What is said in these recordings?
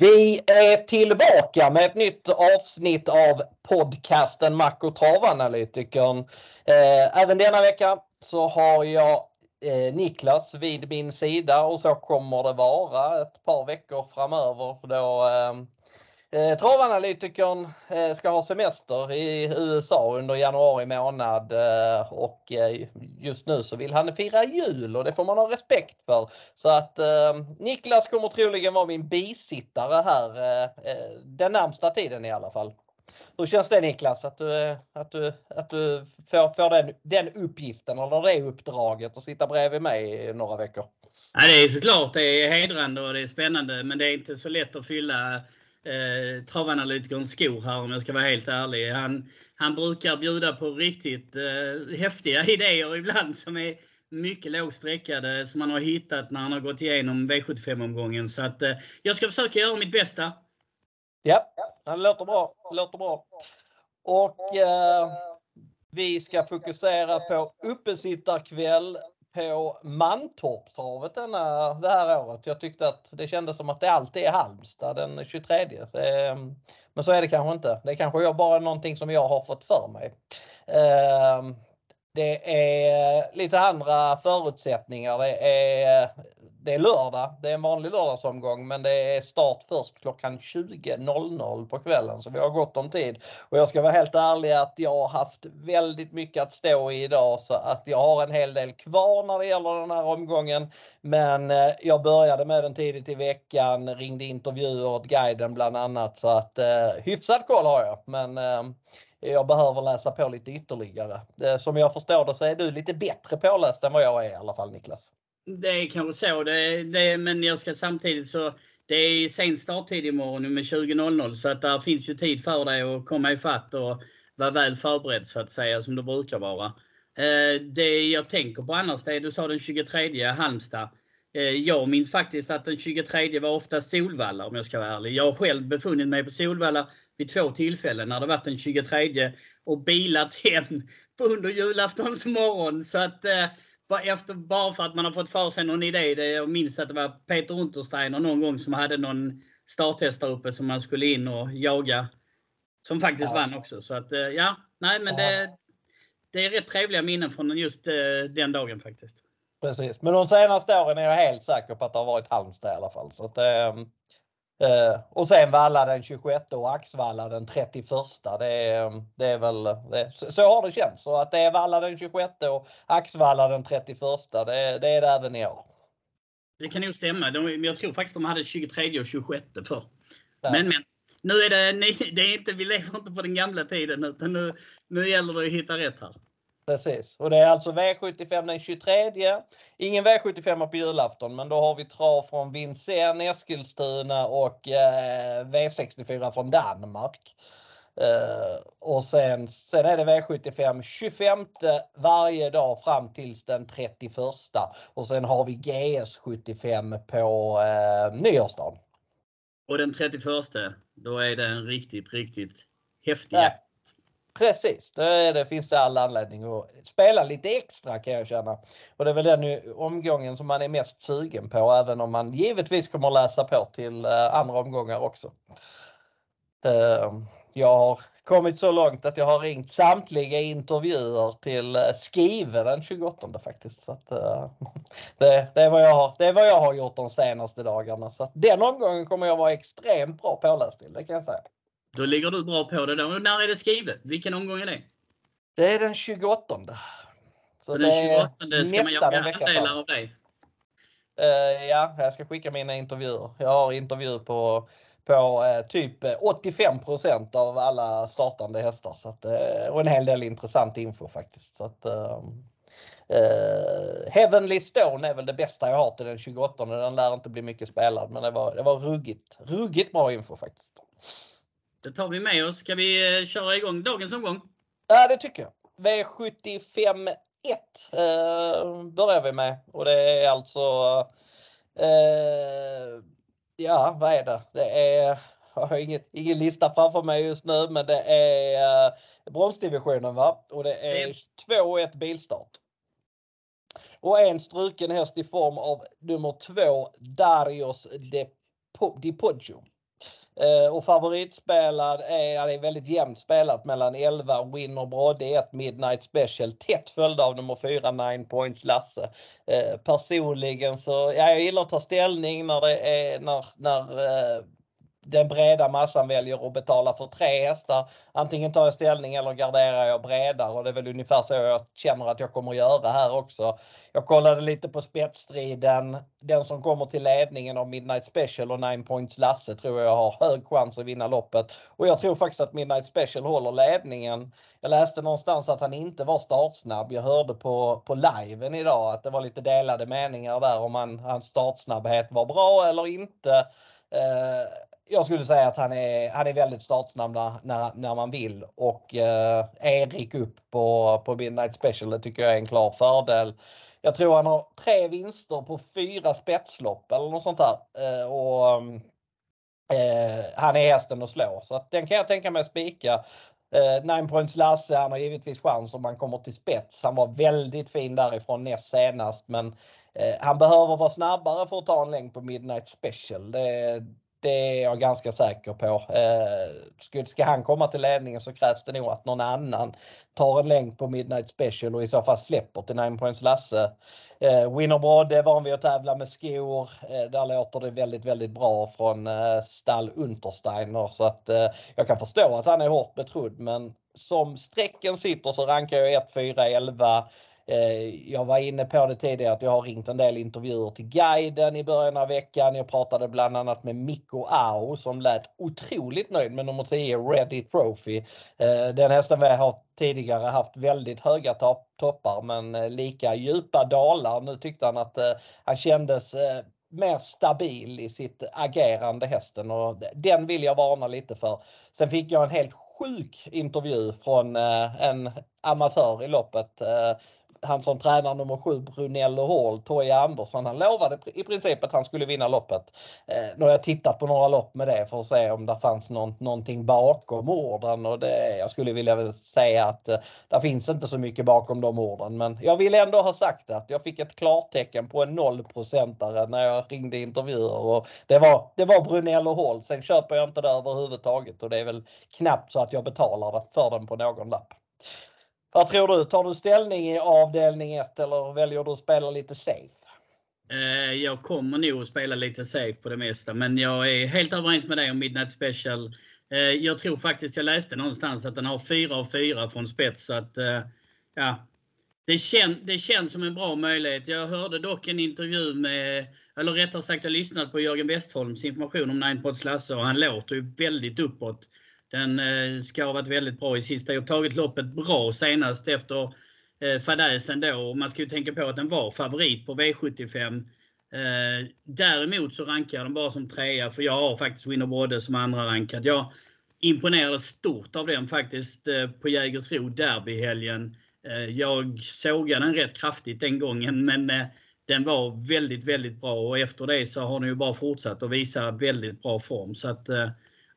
Vi är tillbaka med ett nytt avsnitt av podcasten Mac och travanalytikern. Eh, även denna vecka så har jag eh, Niklas vid min sida och så kommer det vara ett par veckor framöver då ehm, eh, travanalytikern eh, ska ha semester i USA under januari månad eh, och eh, just nu så vill han fira jul och det får man ha respekt för. Så att eh, Niklas kommer troligen vara min bisittare här eh, eh den närmsta tiden i alla fall. Hur känns det Niklas att du, eh, att du, att du får, får den, den uppgiften eller det uppdraget att sitta bredvid mig i några veckor? Ja, det är såklart det är hedrande och det är spännande men det är inte så lätt att fylla eh, travanalytikerns skor här om jag ska vara helt ärlig. Han, han brukar bjuda på riktigt eh, häftiga idéer ibland som är mycket lågsträckade som han har hittat när han har gått igenom V75-omgången. Så att eh, jag ska försöka göra mitt bästa. Ja, det låter bra. Det låter bra. Och eh, vi ska fokusera på uppesittarkväll på Mantorpstravet denna, eh, det här året. Jag tyckte att det kändes som att det alltid är Halmstad den 23. Ehm, men så är det kanske inte. Det är kanske bara någonting som jag har fått för mig. Ehm, det är lite andra förutsättningar. Det är det är lördag, det är en vanlig lördagsomgång men det är start först klockan 20.00 på kvällen så vi har gott om tid. Och jag ska vara helt ärlig att jag har haft väldigt mycket att stå i idag så att jag har en hel del kvar när det gäller den här omgången. Men eh, jag började med den tidigt i veckan, ringde intervjuer åt guiden bland annat så att eh, hyfsad koll har jag. Men eh, jag behöver läsa på lite ytterligare. Eh, som jag förstår det så är du lite bättre påläst än vad jag är i alla fall Niklas. Det är kanske så. Det, det, men jag ska samtidigt så det är sen starttid imorgon med 20.00 så att där finns ju tid för dig att komma ifatt och vara väl förberedd så att säga som du brukar vara. Eh, det jag tänker på annars, det är, du sa den 23 Halmstad. Eh, jag minns faktiskt att den 23 var ofta Solvalla om jag ska vara ärlig. Jag har själv befunnit mig på Solvalla vid två tillfällen när det varit den 23 och bilat hem på under julaftons morgon. Så att eh, efter, bara för att man har fått för sig någon idé. Det, jag minns att det var Peter Untersteiner någon gång som hade någon starthäst där uppe som man skulle in och jaga. Som faktiskt ja. vann också. Så att eh, ja, nej men ja. det, det är rätt trevliga minnen från just eh, den dagen faktiskt. Precis, men de senaste åren är jag helt säker på att det har varit Halmstad i alla fall. Så att, eh, Eh, och sen Valla den 26 och Axvalla den 31. Det är, det är väl, det, så har det känts. Så att det är Valla den 26 och Axvalla den 31. Det, det är det även i år. Det kan nog stämma. De, jag tror faktiskt de hade 23 och 26 för. Men men. Nu är det, det är inte, vi lever inte på den gamla tiden utan nu, nu gäller det att hitta rätt här. Precis och det är alltså V75 den 23. Ingen V75 på julafton men då har vi trav från Vincennes, Eskilstuna och eh, V64 från Danmark. Eh, och sen, sen är det V75 25 varje dag fram tills den 31 och sen har vi GS75 på eh, nyårsdagen. Och den 31 då är det en riktigt, riktigt häftig jakt. Precis, det, det finns det all anledning att spela lite extra kan jag känna. Och det är väl den omgången som man är mest sugen på även om man givetvis kommer läsa på till eh, andra omgångar också. Ehm, jag har kommit så långt att jag har ringt samtliga intervjuer till eh, Skive den 28 faktiskt. Så att, eh, det, det, är vad jag har, det är vad jag har gjort de senaste dagarna. Så den omgången kommer jag vara extremt bra påläst till, det kan jag säga. Då ligger du bra på det. Då. När är det skrivet? Vilken omgång är det? Det är den 28. Så, så den 28 ska man göra andelar av dig? Uh, ja, jag ska skicka mina intervjuer. Jag har intervju på, på uh, typ 85% av alla startande hästar. Så att, uh, och en hel del intressant info faktiskt. Så att, Heavenly Stone är väl det bästa jag har till den 28. Den lär inte bli mycket spelad men det var, det var ruggigt, ruggigt bra info faktiskt. Det tar vi med oss. Ska vi eh, köra igång dagens omgång? Ja, det tycker jag. V75 1 eh, börjar vi med och det är alltså eh, Ja, vad är det? Det är jag har ingen, ingen lista framför mig just nu men det är eh, bronsdivisionen va? Och det är 2-1 bilstart. Och en struken häst i form av nummer 2 Darius de, Di Poggio. Eh, och favoritspelad är, ja, det är väldigt jämnt spelat mellan 11 Winner Brodde 1 Midnight Special tätt följda av nummer 4 9 Points Lasse. Eh, personligen så, ja, jag gillar att ta ställning när det är när, när eh, den breda massan väljer att betala för tre hästar. Antingen tar jag ställning eller garderar jag bredare och det är väl ungefär så jag känner att jag kommer att göra här också. Jag kollade lite på spetsstriden. Den som kommer till ledningen av Midnight Special och 9 Points Lasse tror jag har hög chans att vinna loppet. Och jag tror faktiskt att Midnight Special håller ledningen. Jag läste någonstans att han inte var startsnabb. Jag hörde på, på liven idag att det var lite delade meningar där om han, hans startsnabbhet var bra eller inte. Eh, jag skulle säga att han är, han är väldigt startsnabb när, när, man vill och eh, Erik upp på, på Midnight Special det tycker jag är en klar fördel. Jag tror han har tre vinster på fyra spetslopp eller något sånt där. Eh, och, eh, han är hästen att slå så att den kan jag tänka mig att spika. Eh, Nine Points Lasse, han har givetvis chans om han kommer till spets. Han var väldigt fin därifrån näst senast men eh, han behöver vara snabbare för att ta en längd på Midnight Special. Det, det är jag ganska säker på. Eh, ska han komma till ledningen så krävs det nog att någon annan tar en längd på Midnight Special och i så fall släpper till 9 points Lasse. Eh, är van vid att tävla med skor. Eh, där låter det väldigt, väldigt bra från eh, stall Untersteiner så att eh, jag kan förstå att han är hårt betrodd men som strecken sitter så rankar jag 1, 4, 11 Eh, jag var inne på det tidigare att jag har ringt en del intervjuer till guiden i början av veckan. Jag pratade bland annat med Mikko Ao som lät otroligt nöjd med nummer 10 Ready Trophy. Eh, den hästen vi har tidigare haft väldigt höga toppar men eh, lika djupa dalar. Nu tyckte han att han kändes mer stabil i sitt agerande hästen och den vill jag varna lite för. Sen fick jag en helt sjuk intervju från en amatör i loppet han som tränar nummer 7 Brunello Hall, Toje Andersson, han lovade i princip att han skulle vinna loppet. Eh, nu har jag tittat på några lopp med det för att se om det fanns någon, någonting bakom orden och det, jag skulle vilja säga att eh, det finns inte så mycket bakom de orden. Men jag vill ändå ha sagt att jag fick ett klartecken på en nollprocentare när jag ringde intervjuer och det var, det var Brunello Hall. Sen köper jag inte det överhuvudtaget och det är väl knappt så att jag betalar för den på någon lapp. Vad tror du? Tar du ställning i avdelning 1 eller väljer du att spela lite safe? Eh, jag kommer nog att spela lite safe på det mesta, men jag är helt överens med dig om Midnight Special. Eh, jag tror faktiskt jag läste någonstans att den har 4 av 4 från spets. Så att, eh, ja, det, kän, det känns som en bra möjlighet. Jag hörde dock en intervju med, eller rättare sagt jag lyssnade på Jörgen Westholms information om Ninepods Lasse och han låter ju väldigt uppåt. Den eh, ska ha varit väldigt bra i sista. Jag har tagit loppet bra senast efter eh, fadäsen då. Man ska ju tänka på att den var favorit på V75. Eh, däremot så rankar jag den bara som trea för jag har faktiskt Winner Brodde som andra rankad. Jag imponerade stort av den faktiskt på Jägersro derbyhelgen. Jag sågade den rätt kraftigt den gången men den var väldigt, väldigt bra och efter det så har den ju bara fortsatt att visa väldigt bra form. Så att,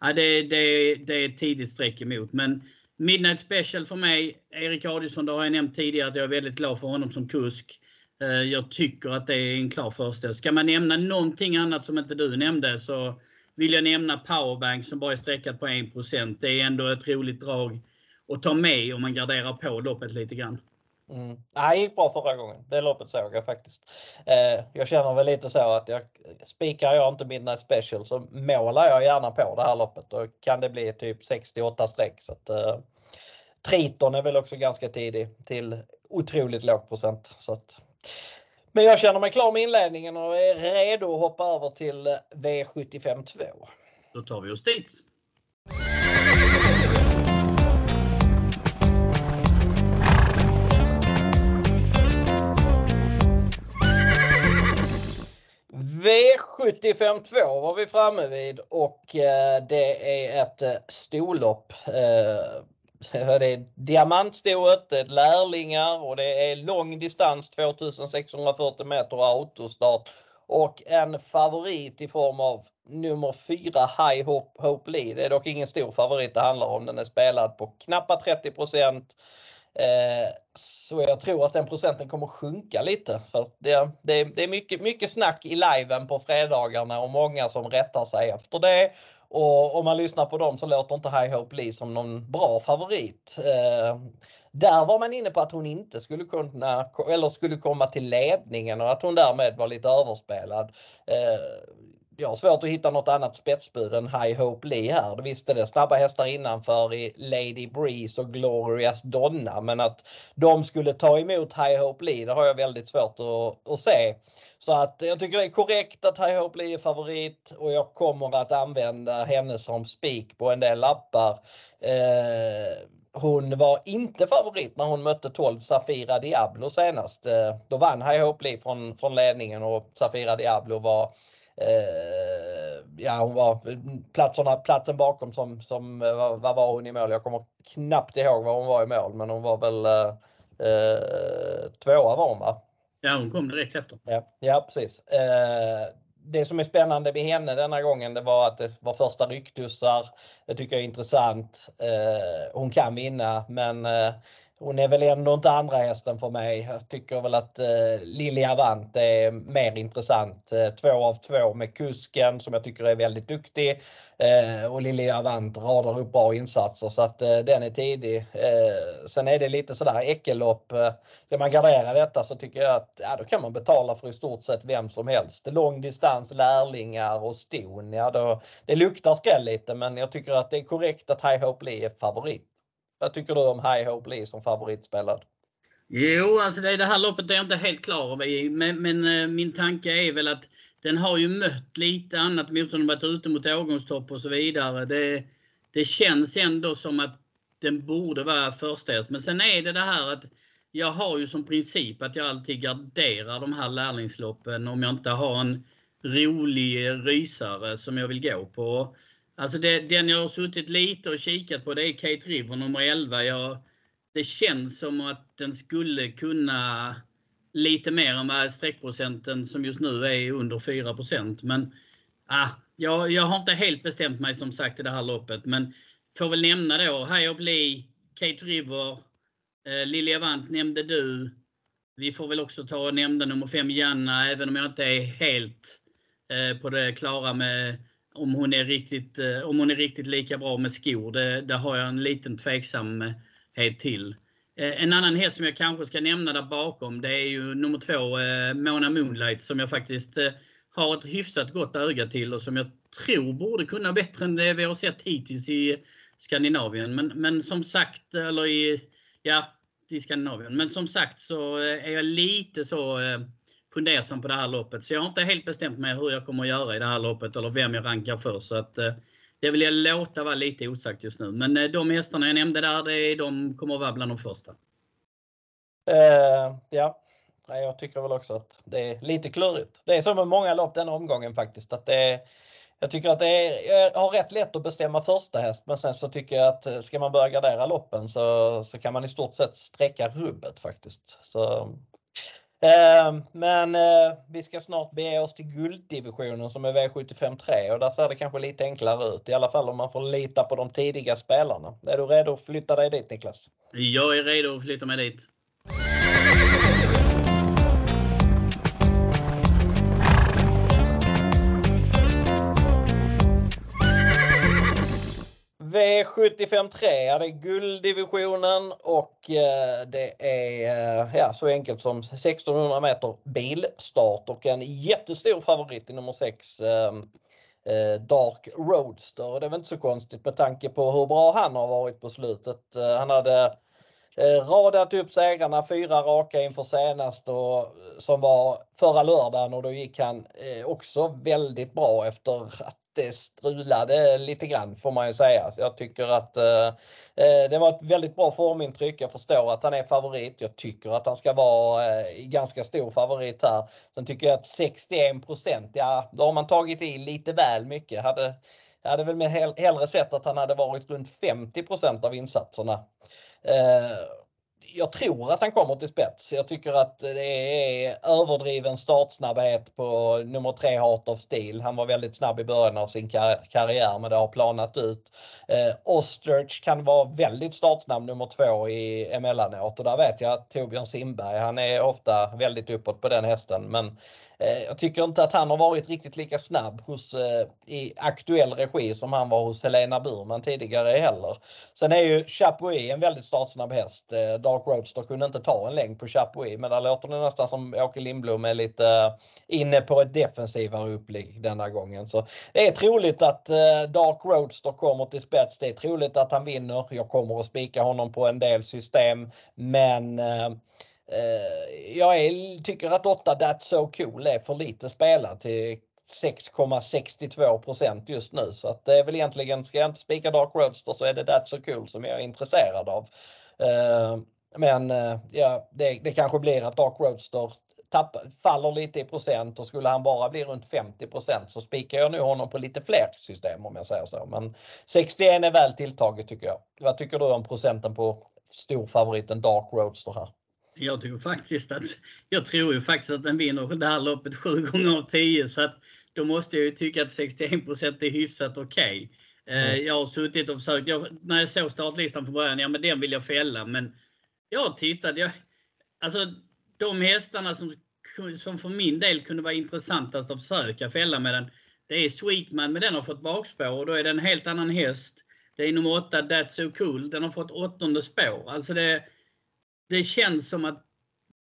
ja, det, det, det är ett tidigt streck emot. Men Midnight Special för mig, Erik Adielsson, det har jag nämnt tidigare att jag är väldigt glad för honom som kusk. Eh, jag tycker att det är en klar första. Ska man nämna någonting annat som inte du nämnde så vill jag nämna Powerbank som bara är sträckat på 1%. Det är ändå ett roligt drag att ta med om man garderar på loppet lite grann. Mm. Nej, gick bra förra gången. Det loppet såg jag faktiskt. Eh, jag känner väl lite så att jag spikar jag inte Midnight Special så målar jag gärna på det här loppet. Då kan det bli typ 68 streck. Så att, eh, Triton är väl också ganska tidig till otroligt låg procent. Så att, men jag känner mig klar med inledningen och är redo att hoppa över till V75 2. Då tar vi oss dit. V75 2 var vi framme vid och eh, det är ett eh, storlopp. Eh, det är diamantstoet, det är lärlingar och det är lång distans 2640 meter och autostart. Och en favorit i form av nummer 4 High Hope, Hope Lee. Det är dock ingen stor favorit det handlar om. Den är spelad på knappa 30 Eh, så jag tror att den procenten kommer sjunka lite. För det, det, det är mycket, mycket snack i liven på fredagarna och många som rättar sig efter det. Och om man lyssnar på dem så låter inte High Hope Lee som någon bra favorit. Eh, där var man inne på att hon inte skulle kunna eller skulle komma till ledningen och att hon därmed var lite överspelad. Eh, jag har svårt att hitta något annat spetsbud än High Hope Lee här. Visst är det snabba hästar innanför i Lady Breeze och Glorious Donna men att de skulle ta emot High Hope Lee det har jag väldigt svårt att, att se. Så att jag tycker det är korrekt att High Hope Lee är favorit och jag kommer att använda henne som spik på en del lappar. Eh, hon var inte favorit när hon mötte 12 Safira Diablo senast. Eh, då vann High Hope Lee från, från ledningen och Safira Diablo var ja, hon var platserna, platsen bakom som, som vad, vad var hon i mål? Jag kommer knappt ihåg vad hon var i mål men hon var väl eh, tvåa var hon va? Ja hon kom direkt efter. Ja, ja precis. Eh, det som är spännande med henne denna gången det var att det var första rycktussar. Det tycker jag är intressant. Eh, hon kan vinna men eh, hon är väl ändå inte andra hästen för mig. Jag tycker väl att eh, Lilja Avant är mer intressant. Eh, två av två med kusken som jag tycker är väldigt duktig. Eh, och Lilja Avant radar upp bra insatser så att eh, den är tidig. Eh, sen är det lite sådär äckellopp. Eh, ska man gardera detta så tycker jag att ja, då kan man betala för i stort sett vem som helst. Långdistans, lärlingar och ston. Ja, då, det luktar skräll lite men jag tycker att det är korrekt att High Hope Lee är favorit. Vad tycker du om High Hope Lee som favoritspelad? Jo, alltså det, det här loppet är jag inte helt klar över. Men, men eh, min tanke är väl att den har ju mött lite annat motstånd, varit ute mot årgångstopp och så vidare. Det, det känns ändå som att den borde vara första Men sen är det det här att jag har ju som princip att jag alltid garderar de här lärlingsloppen om jag inte har en rolig rysare som jag vill gå på. Alltså det, den jag har suttit lite och kikat på det är Kate River nummer 11. Jag, det känns som att den skulle kunna lite mer än vad streckprocenten som just nu är under 4% Men ah, jag, jag har inte helt bestämt mig som sagt i det här loppet. Men får väl nämna då High Up Lee, Kate River, eh, Lilja Vant nämnde du. Vi får väl också ta och nämna nummer 5 Janna, även om jag inte är helt eh, på det klara med om hon är riktigt, eh, om hon är riktigt lika bra med skor, det, det har jag en liten tveksamhet eh, till. Eh, en annan häst som jag kanske ska nämna där bakom det är ju nummer två, Mona Moonlight, som jag faktiskt har ett hyfsat gott öga till och som jag tror borde kunna bättre än det vi har sett hittills i Skandinavien. Men, men som sagt, eller i, ja, i Skandinavien. Men som sagt så är jag lite så fundersam på det här loppet. Så jag har inte helt bestämt mig hur jag kommer att göra i det här loppet eller vem jag rankar för. Så att, eh, det vill jag låta vara lite osagt just nu. Men eh, de hästarna jag nämnde där, det är, de kommer att vara bland de första. Uh, ja, jag tycker väl också att det är lite klurigt. Det är som med många lopp den omgången faktiskt. Att det är, jag tycker att det är, jag har rätt lätt att bestämma första häst men sen så tycker jag att ska man börja gardera loppen så, så kan man i stort sett sträcka rubbet faktiskt. Så, Eh, men eh, vi ska snart bege oss till gulddivisionen som är V75 3 och där ser det kanske lite enklare ut. I alla fall om man får lita på de tidiga spelarna. Är du redo att flytta dig dit Niklas? Jag är redo att flytta mig dit. V753, ja, det är gulddivisionen och eh, det är eh, ja, så enkelt som 1600 meter bilstart och en jättestor favorit i nummer 6 ehm, eh, Dark Roadster. Det är väl inte så konstigt med tanke på hur bra han har varit på slutet. Han hade radat upp segrarna, fyra raka inför senast och, som var förra lördagen och då gick han också väldigt bra efter att det strulade lite grann får man ju säga. Jag tycker att eh, eh, det var ett väldigt bra formintryck. Jag förstår att han är favorit. Jag tycker att han ska vara eh, ganska stor favorit här. Sen tycker jag att 61 ja då har man tagit i lite väl mycket. Hade, jag hade väl med hellre sett att han hade varit runt 50% av insatserna. Eh, jag tror att han kommer till spets. Jag tycker att det är överdriven startsnabbhet på nummer tre Heart of Steel. Han var väldigt snabb i början av sin kar karriär men det har planat ut. Eh, Ostrich kan vara väldigt startsnabb nummer två i emellanåt och där vet jag att Torbjörn Simberg han är ofta väldigt uppåt på den hästen men Eh, jag tycker inte att han har varit riktigt lika snabb hos, eh, i aktuell regi som han var hos Helena Burman tidigare heller. Sen är ju Chapuis en väldigt startsnabb häst. Eh, Dark Roadster kunde inte ta en längd på Chapuis men där låter det nästan som Åke Lindblom är lite inne på ett defensivare upplägg denna gången. Så det är troligt att Dark Roadster kommer till spets. Det är troligt att han vinner. Jag kommer att spika honom på en del system men Eh, jag är, tycker att 8 That's So Cool är för lite spelad till 6,62% just nu så att det är väl egentligen, ska jag inte spika Dark Roadster så är det That's So Cool som jag är intresserad av. Eh, men eh, ja, det, det kanske blir att Dark Roadster tapp, faller lite i procent och skulle han bara bli runt 50% så spikar jag nu honom på lite fler system om jag säger så. Men 61 är väl tilltaget tycker jag. Vad tycker du om procenten på storfavoriten Dark Roadster här? Jag tycker faktiskt att, jag tror ju faktiskt att den vinner det här loppet 7 gånger av 10 så att då måste jag ju tycka att 61 är hyfsat okej. Okay. Eh, mm. Jag har suttit och försökt, jag, när jag såg startlistan från början, ja men den vill jag fälla men jag har tittat, jag, alltså de hästarna som, som för min del kunde vara intressantast att försöka fälla med den, det är Sweetman men den har fått bakspår och då är det en helt annan häst. Det är nummer 8 That's So Cool, den har fått åttonde spår. Alltså det, det känns som att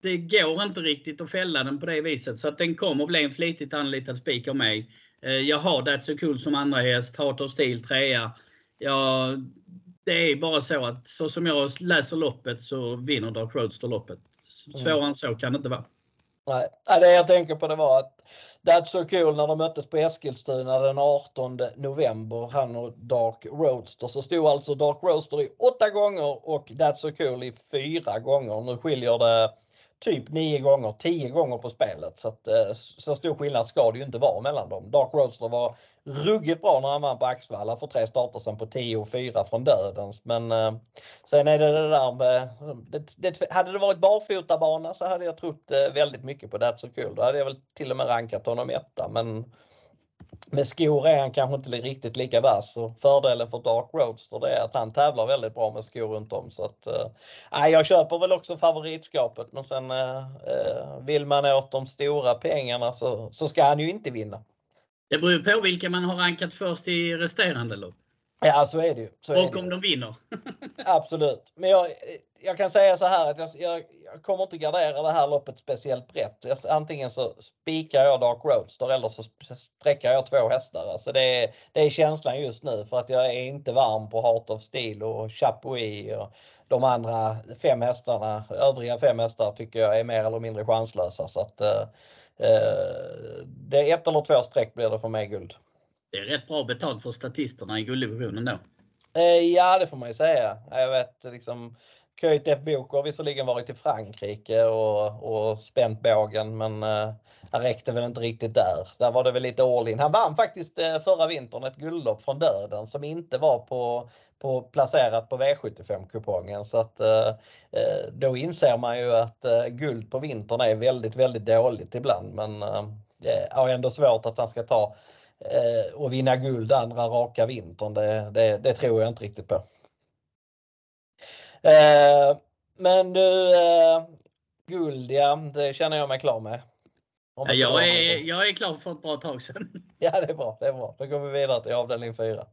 det går inte riktigt att fälla den på det viset. Så att den kommer bli en flitigt anlitad spik av mig. Eh, jag har That's So Cool som andra häst, Heart of Steel trea. Ja, det är bara så att så som jag läser loppet så vinner Dark Roadster loppet. Svårare mm. än så kan det inte vara. Nej, det jag tänker på det var att That's So Cool när de möttes på Eskilstuna den 18 november, han och Dark Roadster, så stod alltså Dark Roadster i åtta gånger och That's So Cool i fyra gånger. Nu skiljer det typ nio gånger, tio gånger på spelet. Så, att, eh, så stor skillnad ska det ju inte vara mellan dem. Dark Roadster var ruggigt bra när han vann på Axvalla för tre starter sen på 10 och 4 från dödens. Men eh, sen är det det där med, det, det, hade det varit barfotabana så hade jag trott eh, väldigt mycket på That's So Cool. Då hade jag väl till och med rankat honom etta men med skor är han kanske inte riktigt lika vass och fördelen för Dark Roadster det är att han tävlar väldigt bra med skor runt om. Så att, eh, jag köper väl också favoritskapet men sen eh, eh, vill man åt de stora pengarna så, så ska han ju inte vinna. Det beror på vilka man har rankat först i resterande lopp. Ja, så är det ju. Så och om de vinner. Absolut. Men jag, jag kan säga så här att jag, jag, jag, kommer inte gardera det här loppet speciellt brett. Antingen så spikar jag Dark Roadster eller så sträcker jag två hästar. Alltså det, är, det är känslan just nu för att jag är inte varm på Heart of Steel och Chapuis och de andra fem hästarna. Övriga fem hästar tycker jag är mer eller mindre chanslösa. Så att, eh det är ett eller två streck blir det för mig guld. Det är rätt bra betalt för statisterna i gulddivisionen då. Eh, ja, det får man ju säga. Jag vet liksom Köjt F. Bok har visserligen varit i Frankrike och, och spänt bågen men eh, han räckte väl inte riktigt där. Där var det väl lite all in. Han vann faktiskt eh, förra vintern ett guldlopp från döden som inte var på, på placerat på V75-kupongen så att eh, eh, då inser man ju att eh, guld på vintern är väldigt, väldigt dåligt ibland men eh, eh det är ändå svårt att han ska ta Eh, och vinna guld andra raka vintern, det, det, det tror jag inte riktigt på. Eh, men du, eh, guld ja, det känner jag mig klar med. Ja, jag, är, jag är klar för ett bra tag sedan. Ja, det är bra. Det är bra. Då går vi vidare till avdelning 4.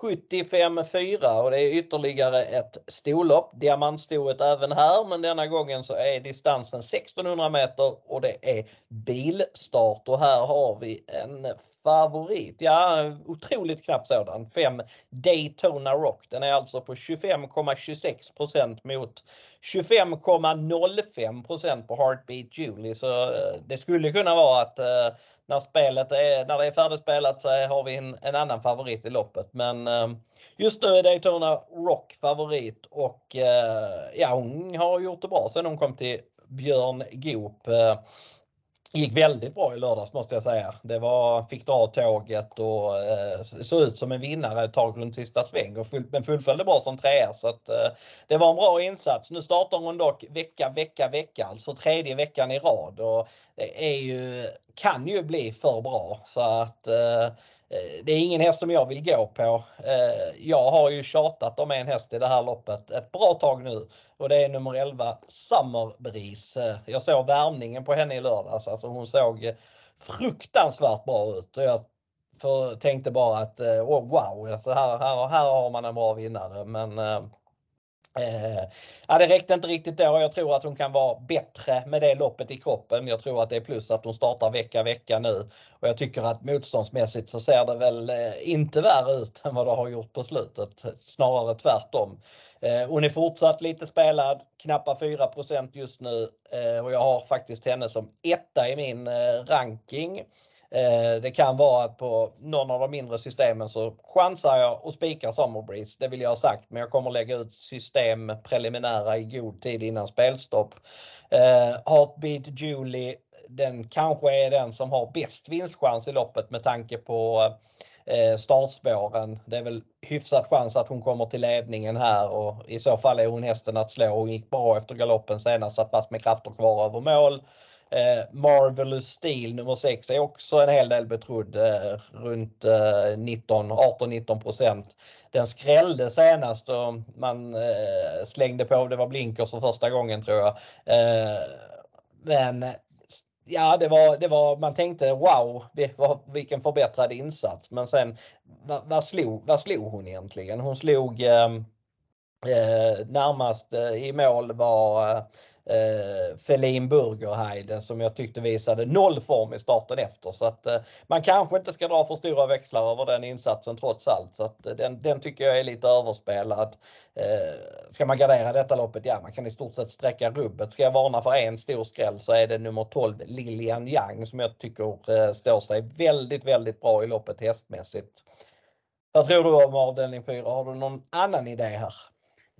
75-4 och det är ytterligare ett storlopp. Diamantstoet även här men denna gången så är distansen 1600 meter och det är bilstart och här har vi en favorit. Ja, otroligt knapp sådan. 5 Daytona Rock. Den är alltså på 25,26% mot 25,05% på Heartbeat Julie. Så eh, det skulle kunna vara att eh, när spelet är, när det är färdigspelat så har vi en, en annan favorit i loppet. Men ehm, just nu är Daytona Rock favorit och eh, ja, hon har gjort det bra sen hon kom till Björn Goop eh, gick väldigt bra i lördags måste jag säga. Det var, fick dra tåget och eh, såg ut som en vinnare ett tag runt sista sväng och full, men fullföljde bra som trea så att eh, det var en bra insats. Nu startar hon dock vecka, vecka, vecka, alltså tredje veckan i rad och det är ju, kan ju bli för bra så att eh, eh, det är ingen häst som jag vill gå på. Eh, jag har ju tjatat om en häst i det här loppet ett bra tag nu och det är nummer 11 Summer Breeze. Eh, jag såg värmningen på henne i lördags. Alltså hon såg eh, fruktansvärt bra ut och jag tänkte bara att oh, wow, alltså här, här, här har man en bra vinnare. Men Eh, ja, det räckte inte riktigt då. Jag tror att hon kan vara bättre med det loppet i kroppen. Jag tror att det är plus att hon startar vecka vecka nu. Och jag tycker att motståndsmässigt så ser det väl eh, inte värre ut än vad det har gjort på slutet. Snarare tvärtom. Eh, hon är fortsatt lite spelad, knappa 4% just nu eh, och jag har faktiskt henne som etta i min eh, ranking. Eh, det kan vara att på någon av de mindre systemen så chansar jag och spikar Summerbreeze. Det vill jag ha sagt, men jag kommer lägga ut system preliminära i god tid innan spelstopp. Eh, Heartbeat Julie, den kanske är den som har bäst vinstchans i loppet med tanke på eh, startspåren. Det är väl hyfsat chans att hon kommer till ledningen här och i så fall är hon hästen att slå. Hon gick bra efter galoppen senast, satt fast med krafter kvar över mål. Eh, Marvelous Steel nummer 6 är också en hel del betrodd eh, runt eh, 18-19 procent. Den skrällde senast och man eh, slängde på, det var blinkers för första gången tror jag. Eh, men ja, det var, det var, man tänkte wow, vilken förbättrad insats. Men sen vad, vad, slog, vad slog hon egentligen? Hon slog eh, eh närmast eh, i mål var eh, eh, Felin Burgerheide som jag tyckte visade noll form i starten efter. Så att eh, man kanske inte ska dra för stora växlar över den insatsen trots allt. Så att, eh, den, den tycker jag är lite överspelad. Eh, ska man gardera detta loppet? Ja, man kan i stort sett sträcka rubbet. Ska jag varna för en stor skräll så är det nummer 12 Lilian Yang som jag tycker eh, står sig väldigt, väldigt bra i loppet hästmässigt. Vad tror du om avdelning 4? Har du någon annan idé här?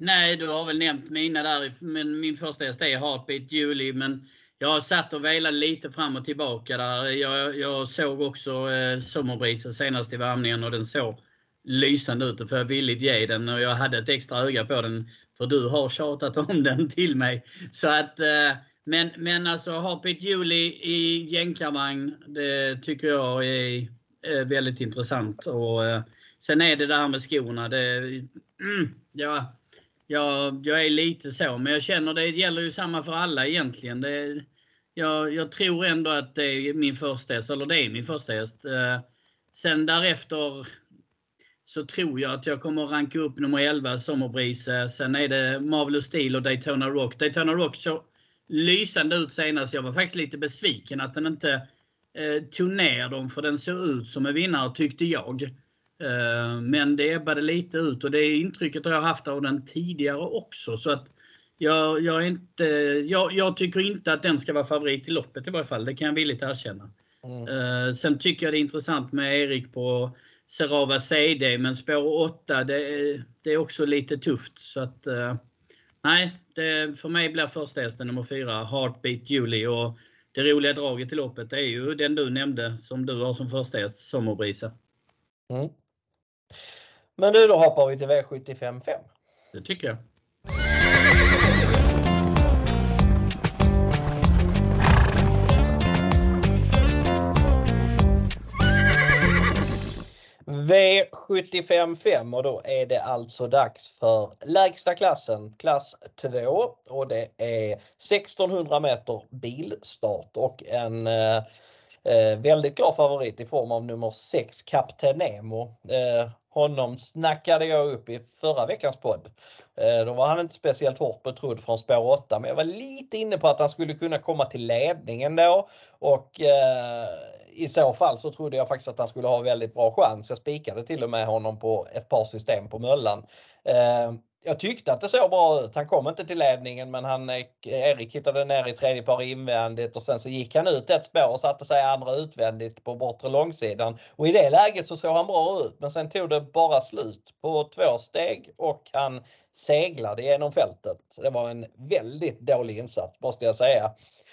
Nej, du har väl nämnt mina där. Men min första häst är Heartbeat Julie. Men jag har satt och velat lite fram och tillbaka där. Jag, jag såg också eh, Sommarbrisen senast i värmningen och den såg lysande ut. Och jag villigt ge den och jag hade ett extra öga på den. För du har tjatat om den till mig. Så att, eh, men, men alltså Heartbeat Julie i jänkarvagn, det tycker jag är, är väldigt intressant. Och, eh, sen är det det här med skorna. Det, mm, ja, jag, jag är lite så, men jag känner det gäller ju samma för alla egentligen. Det, jag, jag tror ändå att det är min första häst, eller det är min första häst. Eh, sen därefter så tror jag att jag kommer att ranka upp nummer 11, Sommerbrise. Sen är det Marvelous Steel och Daytona Rock. Daytona Rock så lysande ut senast. Jag var faktiskt lite besviken att den inte eh, tog ner dem, för den såg ut som en vinnare tyckte jag. Eh, men det ebbade lite ut och det intrycket har jag haft av den tidigare också. Så att jag, jag, inte, jag, jag tycker inte att den ska vara favorit i loppet i varje fall. Det kan jag villigt erkänna. Mm. Uh, sen tycker jag det är intressant med Erik på Serava CD, men spår 8 det är, det är också lite tufft. Så att, uh, nej, det, för mig blir första hästen nummer 4, Heartbeat Julie. Och det roliga draget i loppet är ju den du nämnde som du har som första häst, Sommerbrisa. Mm. Men nu då hoppar vi till V75 5. Det tycker jag. V75 5 och då är det alltså dags för lägsta klassen, klass 2 och det är 1600 meter bilstart och en eh, väldigt klar favorit i form av nummer 6 Kapten Nemo. Eh, honom snackade jag upp i förra veckans podd. Eh, då var han inte speciellt hårt betrodd från spår 8 men jag var lite inne på att han skulle kunna komma till ledningen då och eh, i så fall så trodde jag faktiskt att han skulle ha väldigt bra chans. Jag spikade till och med honom på ett par system på Möllan. Eh, jag tyckte att det såg bra ut. Han kom inte till ledningen men han, eh, Erik hittade ner i tredje par invändigt och sen så gick han ut ett spår och satte sig andra utvändigt på bortre långsidan. Och i det läget så såg han bra ut men sen tog det bara slut på två steg och han seglade genom fältet. Det var en väldigt dålig insats måste jag säga.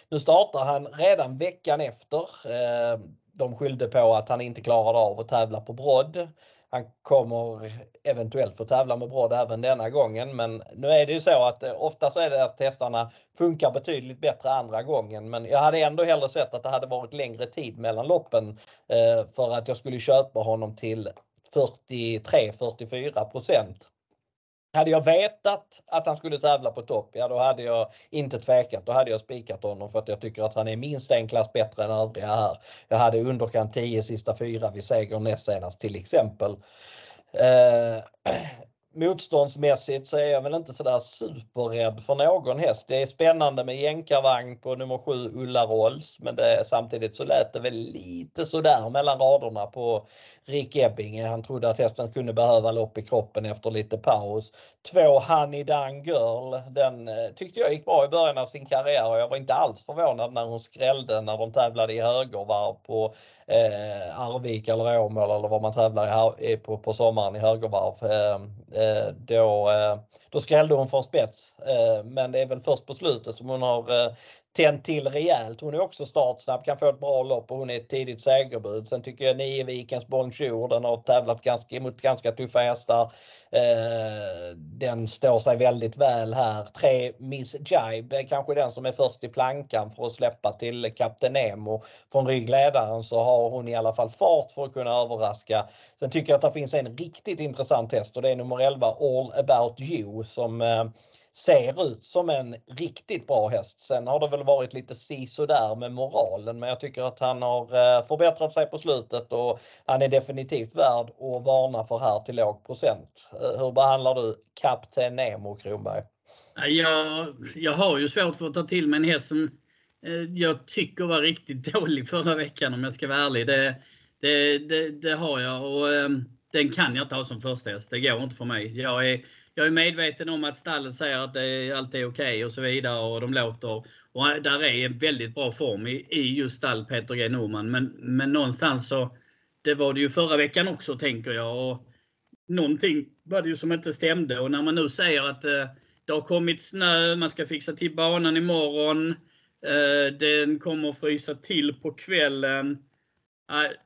Nu startar han redan veckan efter. Eh, de skyllde på att han inte klarade av att tävla på brodd han kommer eventuellt få tävla med Brodd även denna gången. Men nu är det ju så att eh, ofta så är det att hästarna funkar betydligt bättre andra gången. Men jag hade ändå hellre sett att det hade varit längre tid mellan loppen eh, för att jag skulle köpa honom till 43-44 hade jag vetat att han skulle tävla på topp, ja då hade jag inte tvekat. Då hade jag spikat honom för att jag tycker att han är minst en klass bättre än övriga här. Jag hade underkant 10 sista fyra vid seger näst senast till exempel. Eh, motståndsmässigt så är jag väl inte sådär superrädd för någon häst. Det är spännande med jänkarvagn på nummer 7 Ulla Rolls men det, samtidigt så lät det väl lite sådär mellan raderna på Rick Ebbinge. Han trodde att hästen kunde behöva lopp i kroppen efter lite paus. Två Honey Dan Girl, den eh, tyckte jag gick bra i början av sin karriär och jag var inte alls förvånad när hon skrällde när de tävlade i högervarv på eh, Arvika eller Åmål eller vad man tävlar i eh, på, på sommaren i högervarv. Ehm, eh, Eh, då, eh, då skrällde hon från spets. Eh, men det är väl först på slutet som hon har tänt till rejält. Hon är också startsnabb, kan få ett bra lopp och hon är ett tidigt segerbud. Sen tycker jag Niovikens Bonjour, den har tävlat ganska, mot ganska tuffa hästar. Eh, den står sig väldigt väl här. Tre Miss Jibe är kanske den som är först i plankan för att släppa till Kapten Nemo. Från ryggledaren så har hon i alla fall fart för att kunna överraska. Sen tycker jag att det finns en riktigt intressant häst och det är nummer 11 All about you som eh, ser ut som en riktigt bra häst. Sen har det väl varit lite sisådär där med moralen men jag tycker att han har eh, förbättrat sig på slutet och han är definitivt värd att varna för här till låg procent. Eh, hur behandlar du Kapten Nemo Kronberg? Eh, jag, jag har ju svårt för att ta till mig en häst som jag tycker var riktigt dålig förra veckan om jag ska vara ärlig. Det, det, det, det har jag och ehm, den kan jag inte ha som första häst. Det går inte för mig. Jag är jag är medveten om att stallet säger att det allt är okej okay och så vidare och de låter. Och där är en väldigt bra form i, i just stall Peter G Norman. Men, men någonstans så, det var det ju förra veckan också tänker jag. Och någonting var det ju som inte stämde och när man nu säger att eh, det har kommit snö, man ska fixa till banan imorgon. Eh, den kommer frysa till på kvällen.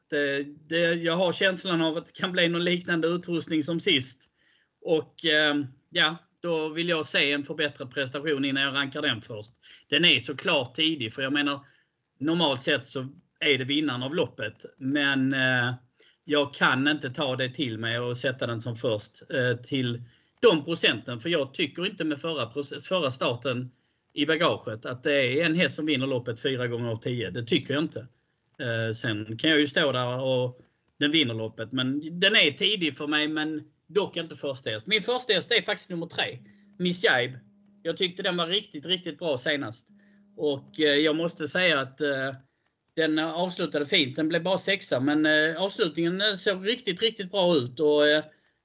Det, det, jag har känslan av att det kan bli någon liknande utrustning som sist. Och eh, ja, då vill jag se en förbättrad prestation innan jag rankar den först. Den är såklart tidig, för jag menar normalt sett så är det vinnaren av loppet. Men eh, jag kan inte ta det till mig och sätta den som först eh, till de procenten. För jag tycker inte med förra, förra starten i bagaget att det är en häst som vinner loppet 4 gånger av 10. Det tycker jag inte. Eh, sen kan jag ju stå där och den vinner loppet. Men den är tidig för mig men Dock inte första häst. Min första häst är faktiskt nummer tre. Miss Jibe. Jag tyckte den var riktigt, riktigt bra senast. Och eh, jag måste säga att eh, den avslutade fint. Den blev bara sexa men eh, avslutningen såg riktigt, riktigt bra ut. Och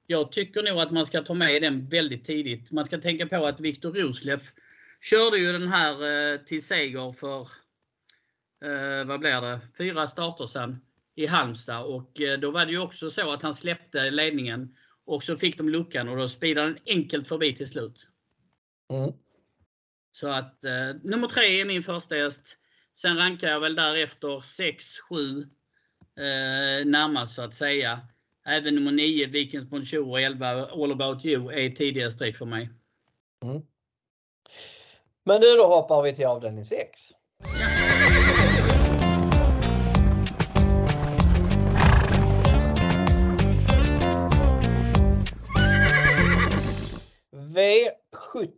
jag tycker nog att man ska ta med den väldigt tidigt. Man ska tänka på att Viktor Rosleff körde ju den här till seger för, vad blir det, fyra starter sedan i Halmstad. Och då var det ju också så att han släppte ledningen och så fick de luckan och då speedade den enkelt förbi till slut. Mm. Så att eh, nummer tre är min första häst. Sen rankar jag väl därefter 6, 7 eh, närmast så att säga. Även nummer 9, Vikens Bonjour och 11, All about you är tidiga streck för mig. Mm. Men nu då hoppar vi till avdelning 6.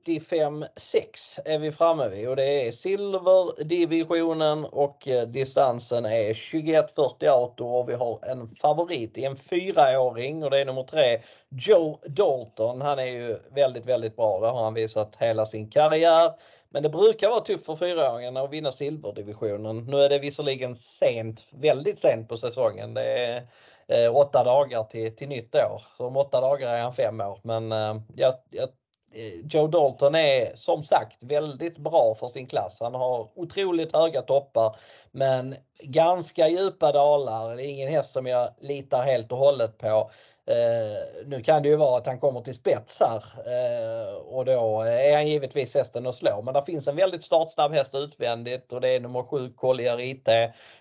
V75 6 är vi framme vid och det är silverdivisionen och eh, distansen är 21.48 och vi har en favorit i en fyraåring och det är nummer tre Joe Dalton. Han är ju väldigt, väldigt bra. Det har han visat hela sin karriär. Men det brukar vara tufft för fyraåringarna att vinna silverdivisionen. Nu är det visserligen sent, väldigt sent på säsongen. Det är eh, åtta dagar till, till nytt år. Så om åtta dagar är han fem år. Men eh, jag, jag Eh, Joe Dalton är som sagt väldigt bra för sin klass. Han har otroligt höga toppar men ganska djupa dalar. Det är ingen häst som jag litar helt och hållet på. Eh, nu kan det ju vara att han kommer till spets här eh, och då är han givetvis hästen att slå. Men det finns en väldigt startsnabb häst utvändigt och det är nummer 7 Collier IT.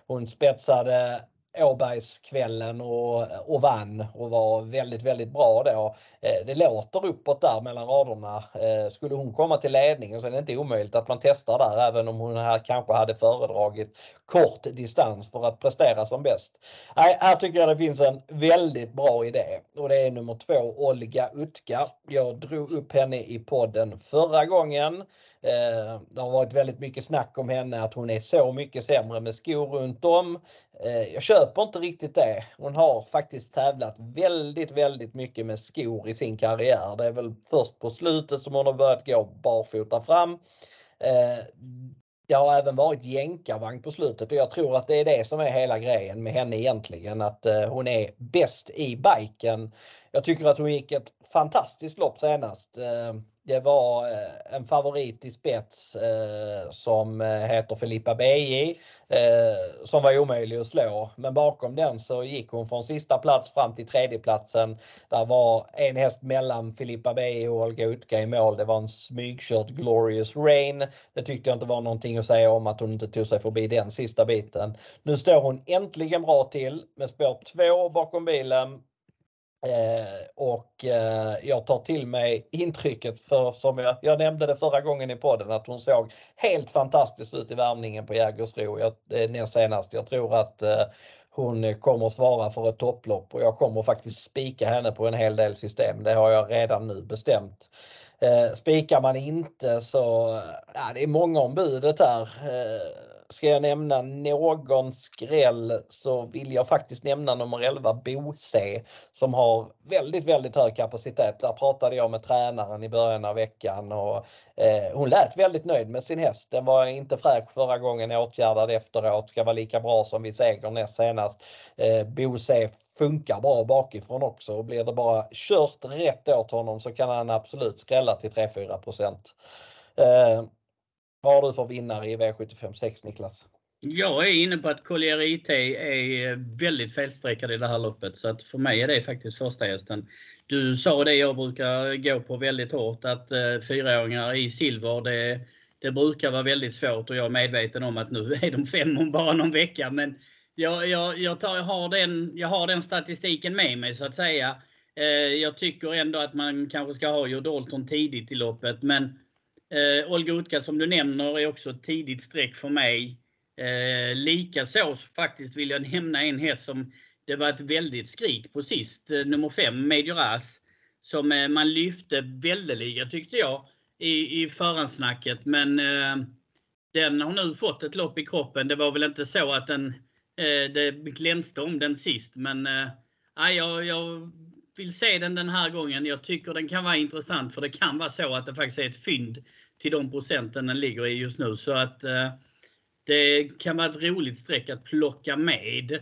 Hon spetsade Åbergskvällen och, och vann och var väldigt, väldigt bra då. Eh, det låter uppåt där mellan raderna. Eh, skulle hon komma till ledningen så är det inte omöjligt att man testar där även om hon här kanske hade föredragit kort distans för att prestera som bäst. Nej, här tycker jag det finns en väldigt bra idé och det är nummer två Olga Utka. Jag drog upp henne i podden förra gången. Eh, det har varit väldigt mycket snack om henne att hon är så mycket sämre med skor runt om. Eh, jag köper inte riktigt det. Hon har faktiskt tävlat väldigt, väldigt mycket med skor i sin karriär. Det är väl först på slutet som hon har börjat gå barfota fram. Eh, det har även varit jänkarvagn på slutet och jag tror att det är det som är hela grejen med henne egentligen. Att eh, hon är bäst i biken. Jag tycker att hon gick ett fantastiskt lopp senast. Det var eh, en favorit i spets eh, som eh, heter Filippa BJ eh, som var omöjlig att slå. Men bakom den så gick hon från sista plats fram till tredjeplatsen. Där var en häst mellan Filippa BJ och Olga Utka i mål. Det var en smygkört Glorious Rain. Det tyckte jag inte var någonting att säga om att hon inte tog sig förbi den sista biten. Nu står hon äntligen bra till med spår 2 bakom bilen Eh, och eh, jag tar till mig intrycket för som jag, jag nämnde det förra gången i podden att hon såg helt fantastiskt ut i värmningen på Jägersro eh, näst senast. Jag tror att eh, hon kommer svara för ett topplopp och jag kommer faktiskt spika henne på en hel del system. Det har jag redan nu bestämt. Eh, spikar man inte så, ja, det är många om budet här. Eh, ska jag nämna någon skräll så vill jag faktiskt nämna nummer 11 Bose som har väldigt, väldigt hög kapacitet. Där pratade jag med tränaren i början av veckan och eh, hon lät väldigt nöjd med sin häst. Den var inte fräsch förra gången, åtgärdad efteråt, ska vara lika bra som vid seger näst senast. Eh, Bose funkar bra bakifrån också och blir det bara kört rätt åt honom så kan han absolut skrälla till 3-4 eh, vad har du för vinnare i V75 6 Niklas? Jag är inne på att Collier IT är eh, väldigt felstreckad i det här loppet. Så att för mig är det faktiskt första hästen. Du sa det jag brukar gå på väldigt hårt, att eh, fyraåringar i silver, det, det brukar vara väldigt svårt och jag är medveten om att nu är de fem om bara någon vecka. Men jag, jag, jag, tar, jag, har den, jag har den statistiken med mig så att säga. Eh, jag tycker ändå att man kanske ska ha Joe Dalton tidigt i loppet. Men Eh, Olga Utka som du nämner är också ett tidigt streck för mig. Eh, Likaså faktiskt vill jag nämna en häst som det var ett väldigt skrik på sist, eh, nummer 5, Major As, Som eh, man lyfte väldeliga tyckte jag i, i förhandsnacket. Men eh, den har nu fått ett lopp i kroppen. Det var väl inte så att den, eh, det glänste om den sist. Men eh, jag, jag vill se den den här gången. Jag tycker den kan vara intressant för det kan vara så att det faktiskt är ett fynd till de procenten den ligger i just nu. Så att eh, det kan vara ett roligt streck att plocka med.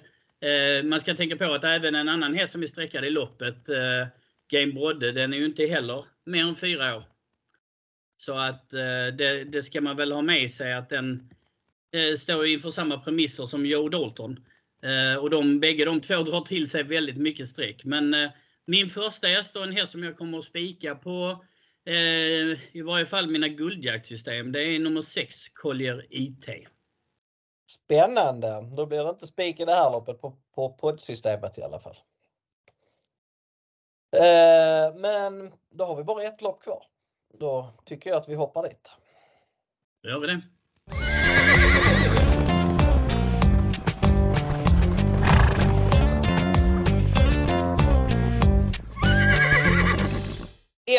Eh, man ska tänka på att även en annan häst som är sträckad i loppet, eh, Game Brodde, den är ju inte heller mer än fyra år. Så att eh, det, det, ska man väl ha med sig att den eh, står inför samma premisser som Joe Dalton. Eh, och de, bägge de två drar till sig väldigt mycket streck. Men eh, min första häst och en häst som jag kommer att spika på eh, i varje fall mina guldjaktsystem, det är nummer 6 Collier IT. Spännande! Då blir det inte spik i det här loppet på, på poddsystemet i alla fall. Eh, men då har vi bara ett lopp kvar. Då tycker jag att vi hoppar dit. Då gör vi det.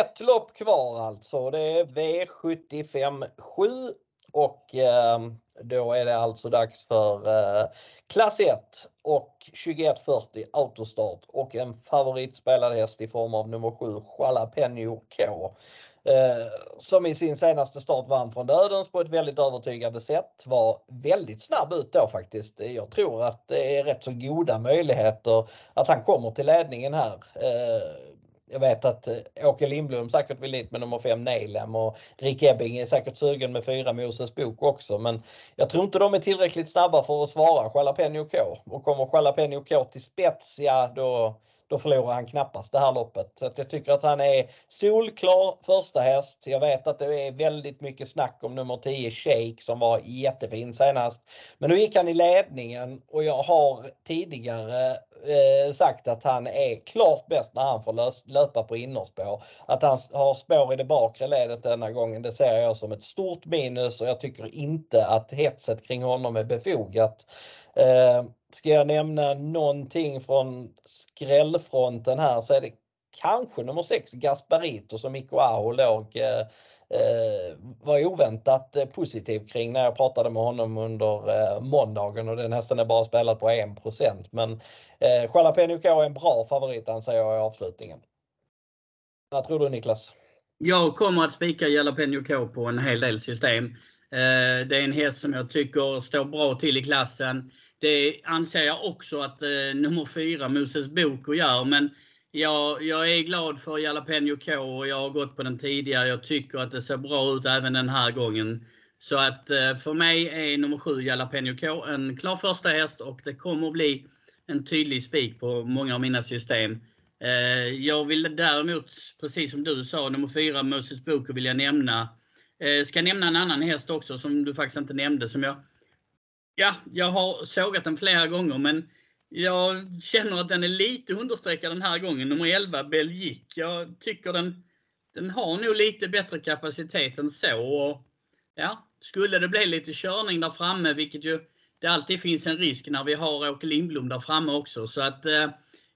Ett lopp kvar alltså. Det är V75 7 och eh, då är det alltså dags för eh, klass 1 och 2140 autostart och en favoritspelad häst i form av nummer 7 Jalapeno K. Eh, som i sin senaste start vann från dödens på ett väldigt övertygande sätt. Var väldigt snabb ut då faktiskt. Jag tror att det är rätt så goda möjligheter att han kommer till ledningen här. Eh, jag vet att eh, Åke Lindblom säkert vill dit med nummer 5 Nelem och Rick Ebbing är säkert sugen med 4 Moses bok också men jag tror inte de är tillräckligt snabba för att svara Jalapeno K. Och kommer Jalapeno K till spets, ja då, då förlorar han knappast det här loppet. Så jag tycker att han är solklar första häst. Jag vet att det är väldigt mycket snack om nummer 10 Shake som var jättefin senast. Men nu gick han i ledningen och jag har tidigare eh, sagt att han är klart bäst när han får lös, löpa på innerspår. Att han har spår i det bakre ledet denna gången det ser jag som ett stort minus och jag tycker inte att hetset kring honom är befogat. Eh, ska jag nämna någonting från skrällfronten här så är det kanske nummer 6 Gasparito som Mikko Aho låg eh, eh var oväntat eh, positiv kring när jag pratade med honom under eh, måndagen och den hästen är bara spelad på 1% Men eh, Jalapeno K är en bra favorit anser jag i avslutningen. Vad tror du Niklas? Jag kommer att spika Jalapeno K på en hel del system. Eh, det är en häst som jag tycker står bra till i klassen. Det anser jag också att eh, nummer 4, Moses Boko, gör. Men jag, jag är glad för Jalapeno K och jag har gått på den tidigare. Jag tycker att det ser bra ut även den här gången. Så att eh, för mig är nummer 7 Jalapeno K en klar första häst och det kommer att bli en tydlig spik på många av mina system. Jag vill däremot, precis som du sa, nummer 4 Moses Boko vill jag nämna. Eh, ska nämna en annan häst också som du faktiskt inte nämnde som jag Ja, jag har sågat den flera gånger men jag känner att den är lite understreckad den här gången. Nummer 11, Belgique. Jag tycker den, den har nog lite bättre kapacitet än så. Och, ja, skulle det bli lite körning där framme, vilket ju det alltid finns en risk när vi har Åke Lindblom där framme också. Så att eh,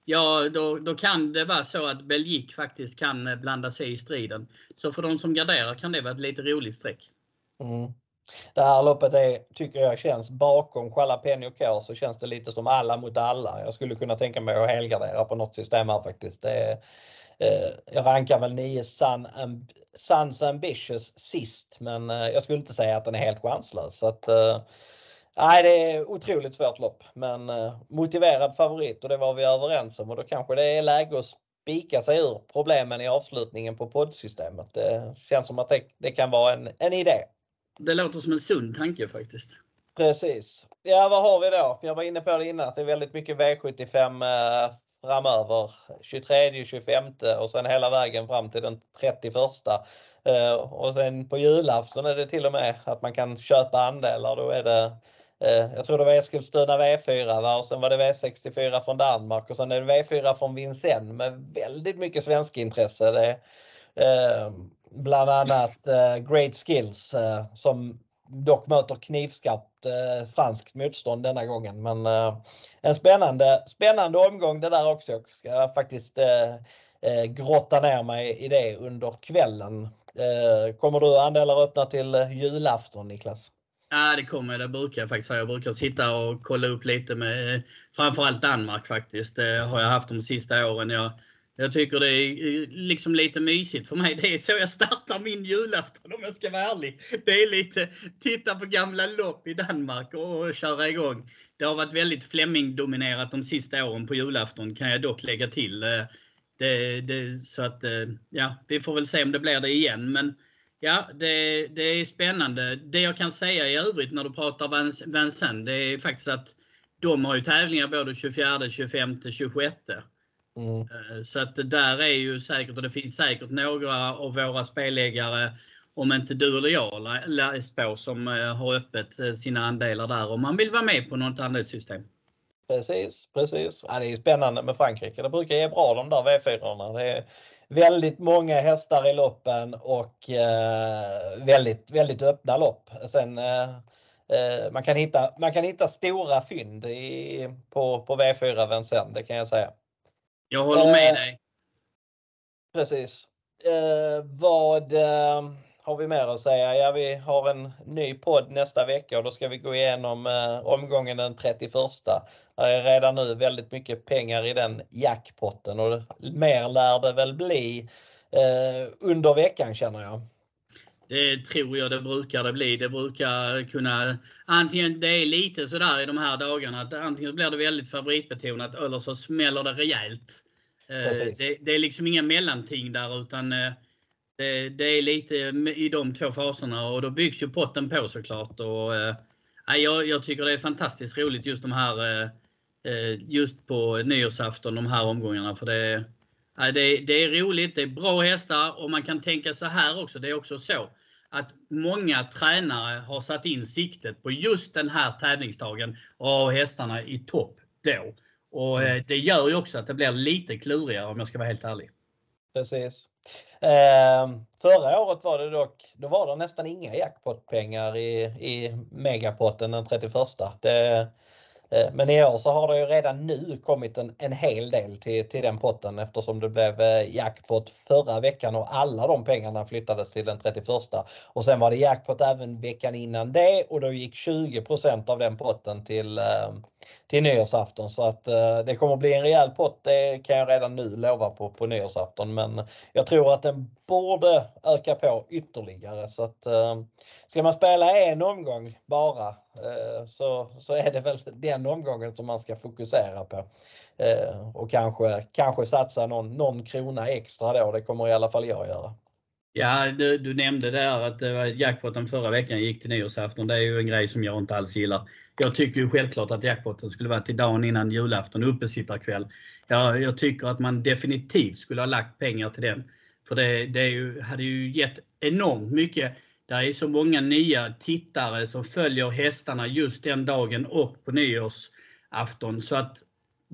ja, då, då kan det vara så att Belgique faktiskt kan eh, blanda sig i striden. Så för de som garderar kan det vara ett lite roligt streck. Mm. Det här loppet är, tycker jag känns bakom Jalapeno K så känns det lite som alla mot alla. Jag skulle kunna tänka mig att helgardera på något system här faktiskt. Det är, eh, jag rankar väl 9 Sun, Suns Ambitious sist men eh, jag skulle inte säga att den är helt chanslös. Så att, eh, nej, det är otroligt svårt lopp men eh, motiverad favorit och det var vi överens om och då kanske det är läge att spika sig ur problemen i avslutningen på poddsystemet. Det känns som att det, det kan vara en, en idé. Det låter som en sund tanke faktiskt. Precis. Ja, vad har vi då? Jag var inne på det innan att det är väldigt mycket V75 eh, framöver. 23, 25 och sen hela vägen fram till den 31. Eh, och sen på julafton är det till och med att man kan köpa andelar. Då är det Eh, jag tror det var Eskilstuna V4 va? och sen var det V64 från Danmark och sen är det V4 från Vincennes med väldigt mycket svensk intresse. Det, eh, bland annat eh, Great Skills eh, som dock möter knivskarpt eh, franskt motstånd denna gången. Men eh, en spännande, spännande omgång det där också. Jag ska faktiskt eh, eh, grotta ner mig i det under kvällen. Eh, kommer du andelar öppna till eh, julafton Niklas? Ja det kommer det brukar jag faktiskt Jag brukar sitta och kolla upp lite med framförallt Danmark faktiskt. Det har jag haft de sista åren. Jag jag tycker det är eh, liksom lite mysigt för mig. Det är så jag startar min julafton om jag ska vara ärlig. Det är lite titta på gamla lopp i Danmark och köra igång. Det har varit väldigt Flemming-dominerat de sista åren på julafton kan jag dock lägga till. Eh, det, det, så att eh, ja, vi får väl se om det blir det igen. Men ja, det, det är spännande. Det jag kan säga i övrigt när du pratar Vincennes, det är faktiskt att de har ju tävlingar både 24, 25, 26. Mm. Eh, så att det där är ju säkert, och det finns säkert några av våra spelägare, om inte du eller jag läst på, som eh, har öppet eh, sina andelar där om man vill vara med på något andelssystem. Precis, precis. Ja, det är spännande med Frankrike. Det brukar ge bra de där V4. Det är väldigt många hästar i loppen och eh, väldigt, väldigt öppna lopp. Sen, eh, man, kan hitta, man kan hitta stora fynd i, på, på V4 Vincennes, det kan jag säga. Jag håller med eh, dig. Precis. Eh, vad eh, har vi mer att säga? Ja, vi har en ny podd nästa vecka och då ska vi gå igenom eh, omgången den 31. Det är redan nu väldigt mycket pengar i den jackpotten och mer lär det väl bli eh, under veckan känner jag. Det tror jag det brukar det bli. Det brukar kunna, antingen det är lite sådär i de här dagarna att antingen blir det väldigt favoritbetonat eller så smäller det rejält. Eh, det, det, är liksom inga mellanting där utan eh, det, det, är lite i de två faserna och då byggs ju potten på såklart. Och, eh, jag, jag tycker det är fantastiskt roligt just de här eh, eh, just på nyårsafton de här omgångarna. För det, det, det är roligt, det är bra hästar och man kan tänka så här också. Det är också så att många tränare har satt in siktet på just den här tävlingsdagen och har hästarna i topp då. Och eh, det gör ju också att det blir lite klurigare om jag ska vara helt ärlig. Precis. Eh, förra året var det dock, då var det nästan inga jackpotpengar i, i megapotten den 31. Det, Eh, men i år så har det ju redan nu kommit en, en hel del till, till den potten eftersom det blev eh, jackpot förra veckan och alla de pengarna flyttades till den 31. Och sen var det jackpot även veckan innan det och då gick 20% av den potten till, eh, till nyårsafton. Så att eh, det kommer bli en rejäl pott, det kan jag redan nu lova på, på nyårsafton. Men jag tror att den borde öka på ytterligare. Så att, eh, ska man spela en omgång bara eh, så, så är det väl den den omgången som man ska fokusera på. Eh, och kanske, kanske satsa någon, någon krona extra då. Det kommer i alla fall jag göra. Ja, du, du nämnde där att det var jackpotten förra veckan gick till nyårsafton. Det är ju en grej som jag inte alls gillar. Jag tycker ju självklart att jackpotten skulle vara till dagen innan julafton, uppesittarkväll. Jag, jag tycker att man definitivt skulle ha lagt pengar till den. För det, det ju, hade ju gett enormt mycket det är så många nya tittare som följer hästarna just den dagen och på nyårsafton. Så att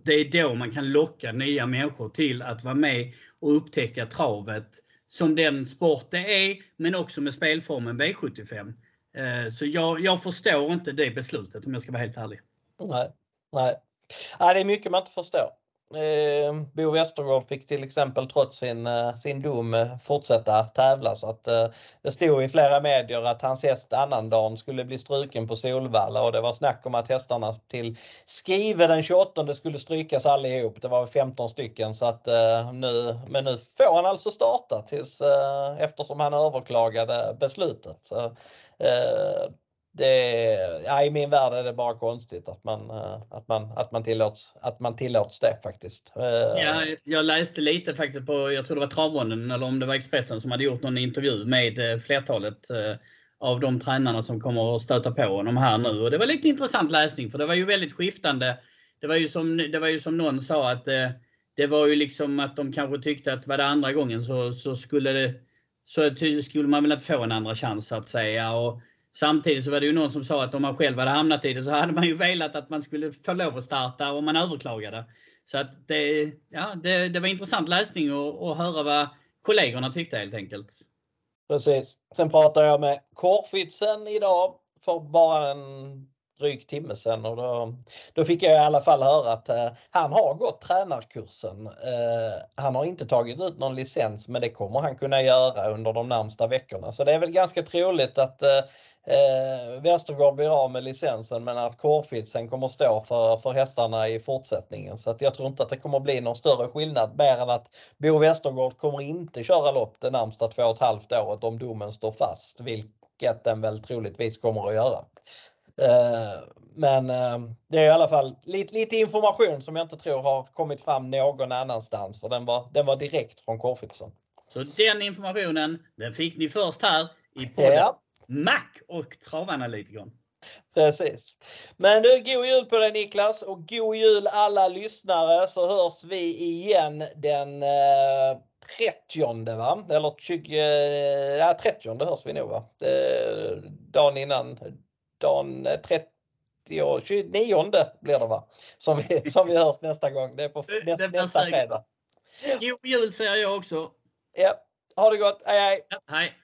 det är då man kan locka nya människor till att vara med och upptäcka travet som den sport det är, men också med spelformen V75. Eh, så jag, jag förstår inte det beslutet om jag ska vara helt ärlig. Nej, nej. nej det är mycket man inte förstår. Eh, Bo Westergård fick till exempel trots sin, eh, sin dom eh, fortsätta tävla så att eh, det stod i flera medier att hans häst annandagen skulle bli struken på Solvalla och det var snack om att hästarna till Skive den 28 skulle strykas allihop. Det var 15 stycken så att eh, nu, men nu får han alltså starta tills, eh, eftersom han överklagade beslutet. Så, det, ja, I min värld är det bara konstigt att man, eh, att man, att man, tillåts, att man tillåts det faktiskt. Eh, ja, jag läste lite faktiskt på, jag tror det var Travronden eller om det var Expressen som hade gjort någon intervju med eh, flertalet av de tränarna som kommer att stöta på honom här nu. Och det var lite intressant läsning för det var ju väldigt skiftande. Det var ju som, det var ju som någon sa att det, det var ju liksom att de kanske tyckte att var det andra gången så, så skulle det så skulle man väl få en andra chans så att säga. Och Samtidigt så var det ju någon som sa att om man själv hade hamnat i det så hade man ju velat att man skulle få lov att starta om man överklagade. Så att det, ja, det, det var intressant läsning och, och höra vad kollegorna tyckte helt enkelt. Precis. Sen pratade jag med Korfitsen idag för bara en dryg timme sedan och då, då fick jag i alla fall höra att eh, han har gått tränarkursen. Eh, han har inte tagit ut någon licens men det kommer han kunna göra under de närmsta veckorna. Så det är väl ganska troligt att eh, eh Västergård blir av med licensen men att Kårfitsen kommer stå för, för hästarna i fortsättningen. Så att jag tror inte att det kommer bli någon större skillnad mer än att Bo Västergård kommer inte köra lopp det närmsta två och ett halvt året om domen står fast, vilket den väl troligtvis kommer att göra. Eh, men eh, det är i alla fall lite, lite, information som jag inte tror har kommit fram någon annanstans för den var, den var direkt från Kårfitsen. Så den informationen, den fick ni först här i podden. Ja. Mac och travanalytikern. Precis. Men du, god jul på dig Niklas och god jul alla lyssnare så hörs vi igen den eh, 30 va? Eller 20, ja 30 hörs vi nog va? Eh, dagen innan, 30 29 blir det va? Som vi, som vi hörs nästa gång. Det är på nästa, det nästa fredag. God jul säger jag också. Ja, ha det gott. Hej hej. Ja, hej.